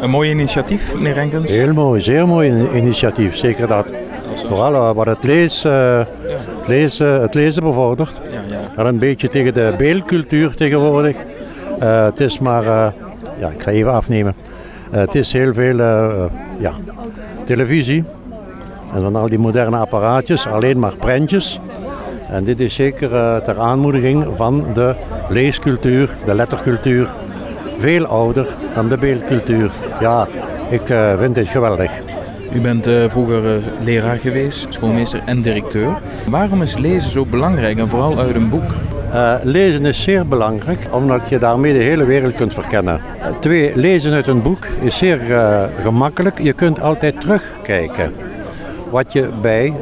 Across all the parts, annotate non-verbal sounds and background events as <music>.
Een mooi initiatief, meneer Renkens? Heel mooi, zeer mooi initiatief. Zeker dat. Vooral eh, wat het, lees, uh, het, lezen, het lezen bevordert. Ja, ja. een beetje tegen de beeldcultuur tegenwoordig. Uh, het is maar, ja, ik ga even afnemen. het is heel veel ja, televisie. En dan al die moderne apparaatjes, alleen maar prentjes. En dit is zeker ter aanmoediging van de leescultuur, de lettercultuur. Veel ouder dan de beeldcultuur. Ja, ik uh, vind dit geweldig. U bent uh, vroeger leraar geweest, schoolmeester en directeur. Waarom is lezen zo belangrijk en vooral uit een boek? lezen is zeer belangrijk, omdat je daarmee de hele wereld kunt verkennen. twee, lezen uit een boek is zeer gemakkelijk. Je kunt altijd terugkijken. Wat je bij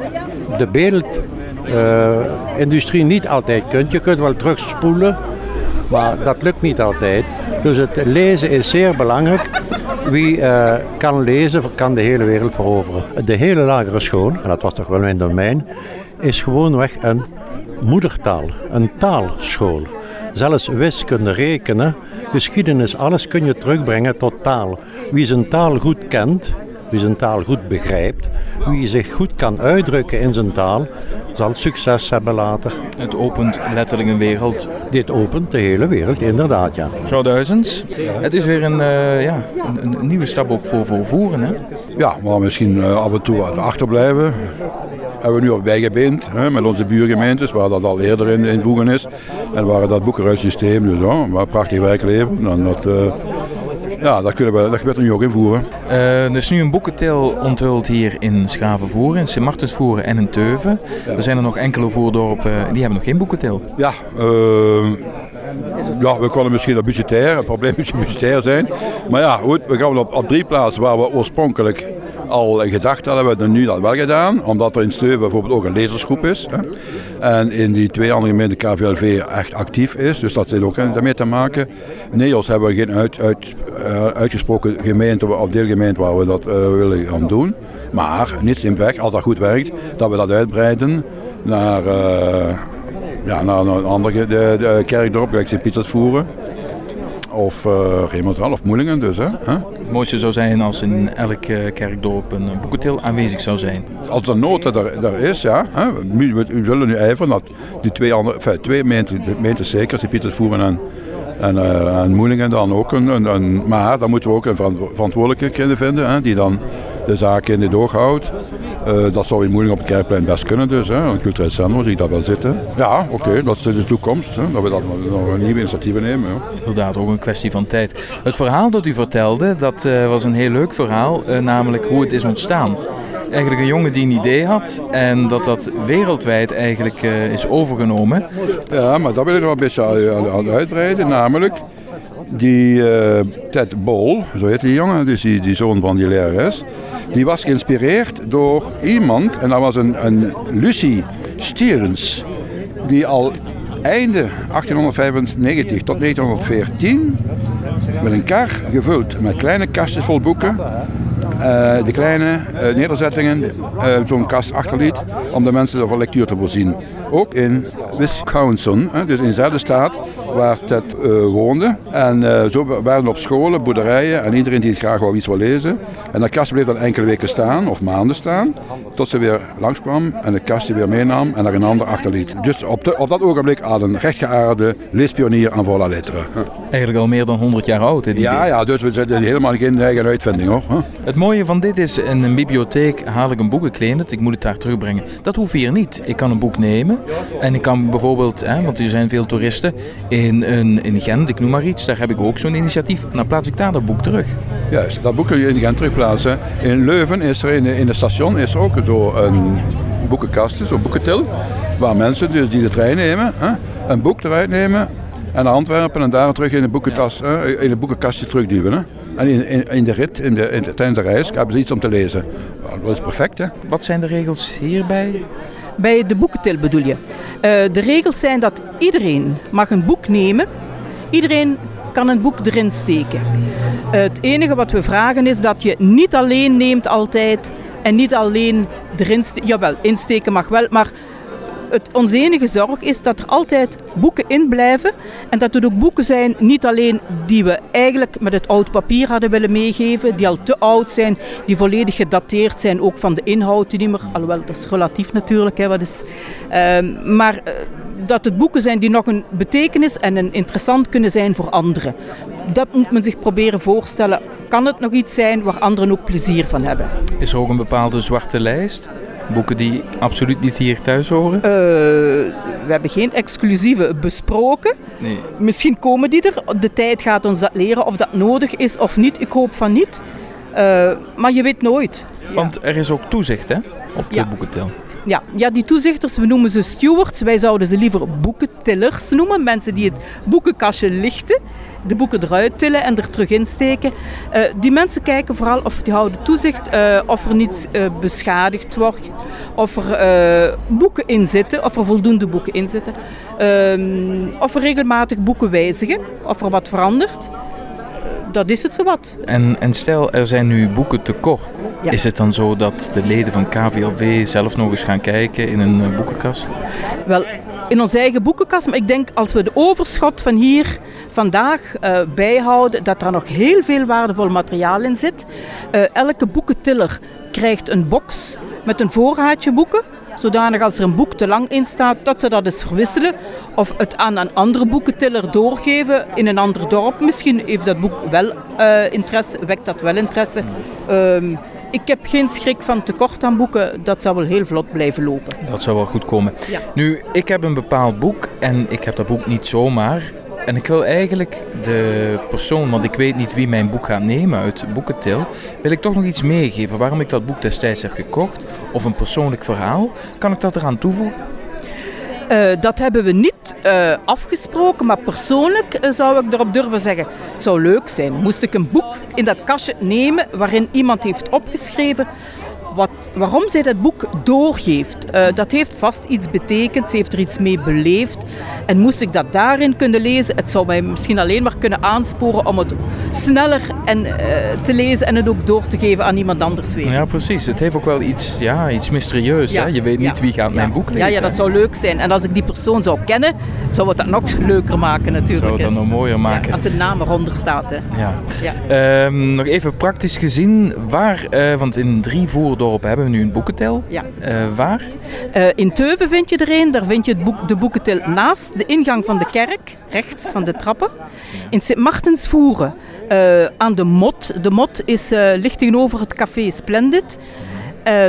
de beeld uh, industrie niet altijd kunt. Je kunt wel terugspoelen, maar dat lukt niet altijd. Dus het lezen is zeer belangrijk. Wie uh, kan lezen, kan de hele wereld veroveren. De hele lagere school, en dat was toch wel mijn domein, is gewoonweg een moedertaal, een taalschool. Zelfs wiskunde, rekenen, geschiedenis, alles kun je terugbrengen tot taal. Wie zijn taal goed kent, wie zijn taal goed begrijpt, wie zich goed kan uitdrukken in zijn taal, zal succes hebben later. Het opent letterlijk een wereld. Dit opent de hele wereld, inderdaad, ja. Zo duizends. Het is weer een, uh, ja, een, een, nieuwe stap ook voor, voor voeren, hè? Ja, maar misschien uh, af en toe achterblijven. Hebben we nu op bijgebeend hè, met onze buurgemeentes, waar dat al eerder in, in voegen is. En waar dat boekenruilsysteem, dus oh, waar prachtig werk leven. Dan dat, uh, ja, dat, kunnen we, dat gebeurt er nu ook invoeren. Uh, er is nu een boekentil onthuld hier in Schavenvoeren, in Sint-Martensvoeren en in Teuven. Er zijn er nog enkele voordorpen die hebben nog geen boekentil. Ja, uh, ja, we konden misschien dat budgetair, het probleem <laughs> budgetair zijn. Maar ja, goed, we gaan op, op drie plaatsen waar we oorspronkelijk al gedacht hadden, hebben we nu dat wel gedaan. Omdat er in Steuven bijvoorbeeld ook een lezersgroep is. Hè. En in die twee andere gemeenten KVLV echt actief is. Dus dat heeft ook daarmee te maken. Neos hebben we geen uit, uit, uh, uitgesproken gemeente of deelgemeente waar we dat uh, willen gaan doen. Maar niets in weg, als dat goed werkt, dat we dat uitbreiden naar... Uh, ja, naar een andere de, de kerkdorp, gelijk Sint-Pieters voeren. Of uh, of Moelingen dus. Hè? Het mooiste zou zijn als in elk kerkdorp een boekentil aanwezig zou zijn. Als er nood er, er is, ja. Hè? We, we willen nu ijveren dat die twee, andere, enfin, twee gemeentes zeker, Sint-Pieters voeren en en, uh, en Moelingen dan ook. Een, een, een, maar dan moeten we ook een verantwoordelijke kunnen vinden hè, die dan de zaken in de doog houdt. Uh, dat zou in Moelingen op het Kerkplein best kunnen dus. Hè. Een cultureel centrum zie ik dat wel zitten. Ja, oké, okay, dat is de toekomst. Hè, dat we dat nog een nieuwe initiatieven nemen. Ja. Inderdaad, ook een kwestie van tijd. Het verhaal dat u vertelde, dat uh, was een heel leuk verhaal. namelijk hoe het is ontstaan eigenlijk een jongen die een idee had en dat dat wereldwijd eigenlijk is overgenomen. Ja, maar dat wil ik nog een beetje aan uitbreiden, namelijk die uh, Ted Bol, zo heet die jongen, dus die, die zoon van die lerares, die was geïnspireerd door iemand, en dat was een, een Stierens, die al einde 1895 tot 1914 met een kar gevuld met kleine kastjes vol boeken uh, de kleine uh, nederzettingen zo'n kast achterliet om de mensen van lectuur te voorzien. Ook in Wisconsin, dus in dezelfde staat waar Ted woonde. En zo waren op scholen, boerderijen en iedereen die het graag wou iets wil lezen. En dat kastje bleef dan enkele weken staan of maanden staan, tot ze weer langskwam en het kastje weer meenam en er een ander achterliet. Dus op, de, op dat ogenblik al een rechtgeaarde leespionier aan volle letteren. Eigenlijk al meer dan 100 jaar oud. Hè, ja, ja, dus we zitten helemaal geen eigen uitvinding hoor. Het mooie van dit is, in een bibliotheek haal ik een boek, ik het, ik moet het daar terugbrengen. Dat hoeft hier niet. Ik kan een boek nemen en ik kan bijvoorbeeld, hè, want er zijn veel toeristen, in, in, in Gent, ik noem maar iets, daar heb ik ook zo'n initiatief. Dan plaats ik daar dat boek terug. Juist, dat boek kun je in Gent terugplaatsen. In Leuven is er in, in het station is er ook zo een boekenkast, zo'n boekentil, waar mensen dus die de trein nemen, hè, een boek eruit nemen en naar Antwerpen en daar terug in de, boekentas, in het boekenkastje terugduwen. Hè. En in, in, in, de rit, in de, in de, tijdens de reis, hebben ze iets om te lezen. Dat is perfect, hè? Wat zijn de regels hierbij? Bij de boekentil bedoel je. Uh, de regels zijn dat iedereen mag een boek nemen. Iedereen kan een boek erin steken. Het enige wat we vragen is dat je niet alleen neemt altijd en niet alleen erin steken. Jawel, insteken mag wel, maar het, onze enige zorg is dat er altijd boeken in blijven. En dat het ook boeken zijn, niet alleen die we eigenlijk met het oud papier hadden willen meegeven, die al te oud zijn, die volledig gedateerd zijn, ook van de inhoud die niet meer, alhoewel dat is relatief natuurlijk, hè, wat is, ehm, maar uh, dat het boeken zijn die nog een betekenis en een interessant kunnen zijn voor anderen. Dat moet men zich proberen voorstellen. Kan het nog iets zijn waar anderen ook plezier van hebben? Is er ook een bepaalde zwarte lijst? Boeken die absoluut niet hier thuis horen? Uh, we hebben geen exclusieve besproken. Nee. Misschien komen die er. De tijd gaat ons dat leren of dat nodig is of niet. Ik hoop van niet. Uh, maar je weet nooit. Want er is ook toezicht hè, op de ja. boekentel. Ja, ja, die toezichters, we noemen ze stewards. Wij zouden ze liever boekentillers noemen. Mensen die het boekenkastje lichten, de boeken eruit tillen en er terug insteken. Uh, die mensen kijken vooral of die houden toezicht uh, of er niets uh, beschadigd wordt. Of er boeken in zitten, of er voldoende boeken in zitten. Ehm, of er regelmatig boeken wijzigen, of er wat verandert dat is het zowat. En, en stel, er zijn nu boeken tekort. Ja. Is het dan zo dat de leden van KVLV zelf nog eens gaan kijken in een boekenkast? Wel, in onze eigen boekenkast. Maar ik denk als we de overschot van hier vandaag uh, bijhouden, dat er nog heel veel waardevol materiaal in zit. Uh, elke boekentiller krijgt een box met een voorraadje boeken. Zodanig als er een boek te lang in staat, dat ze dat eens verwisselen. Of het aan een andere boekentiller doorgeven in een ander dorp. Misschien heeft dat boek wel uh, interesse, wekt dat wel interesse. Um, ik heb geen schrik van tekort aan boeken. Dat zal wel heel vlot blijven lopen. Dat zou wel goed komen. Ja. Nu, ik heb een bepaald boek en ik heb dat boek niet zomaar. En ik wil eigenlijk de persoon, want ik weet niet wie mijn boek gaat nemen uit Boekentil, wil ik toch nog iets meegeven waarom ik dat boek destijds heb gekocht of een persoonlijk verhaal. Kan ik dat eraan toevoegen? Uh, dat hebben we niet uh, afgesproken, maar persoonlijk uh, zou ik erop durven zeggen: het zou leuk zijn. Moest ik een boek in dat kastje nemen waarin iemand heeft opgeschreven wat, waarom zij dat boek doorgeeft. Uh, dat heeft vast iets betekend, ze heeft er iets mee beleefd. En moest ik dat daarin kunnen lezen, het zou mij misschien alleen maar kunnen aansporen om het sneller en, uh, te lezen en het ook door te geven aan iemand anders weer. Ja, precies. Het heeft ook wel iets, ja, iets mysterieus. Ja. Hè? Je weet niet ja. wie gaat mijn boek lezen. Ja, ja, dat zou leuk zijn. En als ik die persoon zou kennen, zou het dat nog leuker maken natuurlijk. Zou het dat nog mooier maken. als de naam eronder staat. Hè. Ja. Um, nog even praktisch gezien, waar, uh, want in drie voordorpen hebben we nu een boekentel. Ja. Uh, waar? Uh, in Teuven vind je er een. Daar vind je het boek, de boekentel naast de ingang van de kerk, rechts van de trappen. In Sint-Martensvoeren uh, aan de Mot. De Mot is, ligt tegenover het café Splendid.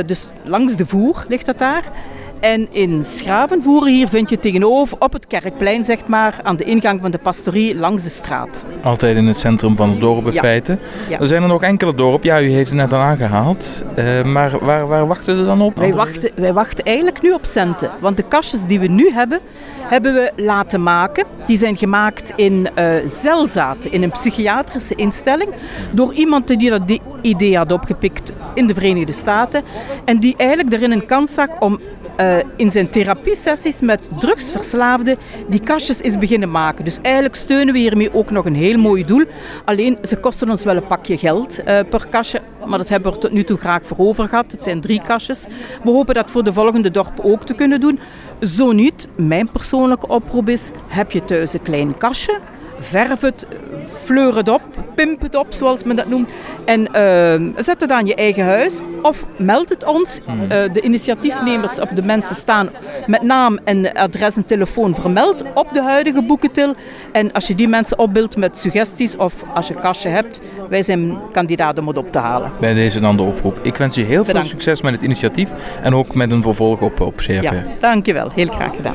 dus langs de voer ligt dat daar. En in Schravenvoeren hier vind je tegenover op het kerkplein, zeg maar, aan de ingang van de pastorie langs de straat. Altijd in het centrum van het dorp in ja. feite. Ja. Er zijn er nog enkele dorpen, ja, u heeft het net al aangehaald. Uh, maar waar, waar wachten we dan op? Wij wachten, wij wachten eigenlijk nu op centen. Want de kastjes die we nu hebben, hebben we laten maken. Die zijn gemaakt in uh, Zelzaten, in een psychiatrische instelling. Door iemand die dat idee had opgepikt in de Verenigde Staten. En die eigenlijk erin een kans zag om uh, in zijn therapiesessies met drugsverslaafden die kastjes is beginnen maken. Dus eigenlijk steunen we hiermee ook nog een heel mooi doel. Alleen ze kosten ons wel een pakje geld uh, per kastje, maar dat hebben we tot nu toe graag voor over gehad. Het zijn drie kastjes. We hopen dat voor de volgende dorpen ook te kunnen doen. Zo niet, mijn persoonlijke oproep is, heb je thuis een klein kastje, verf het, fleur het op, pimp het op, zoals men dat noemt. En uh, zet het aan je eigen huis of meld het ons. Uh, de initiatiefnemers of de mensen staan met naam en adres en telefoon vermeld op de huidige boekentil. En als je die mensen opbeeldt met suggesties of als je kastje hebt, wij zijn kandidaten om het op te halen. Bij deze dan de oproep. Ik wens je heel Bedankt. veel succes met het initiatief en ook met een vervolg op, op CRV. Ja, dankjewel. Heel graag gedaan.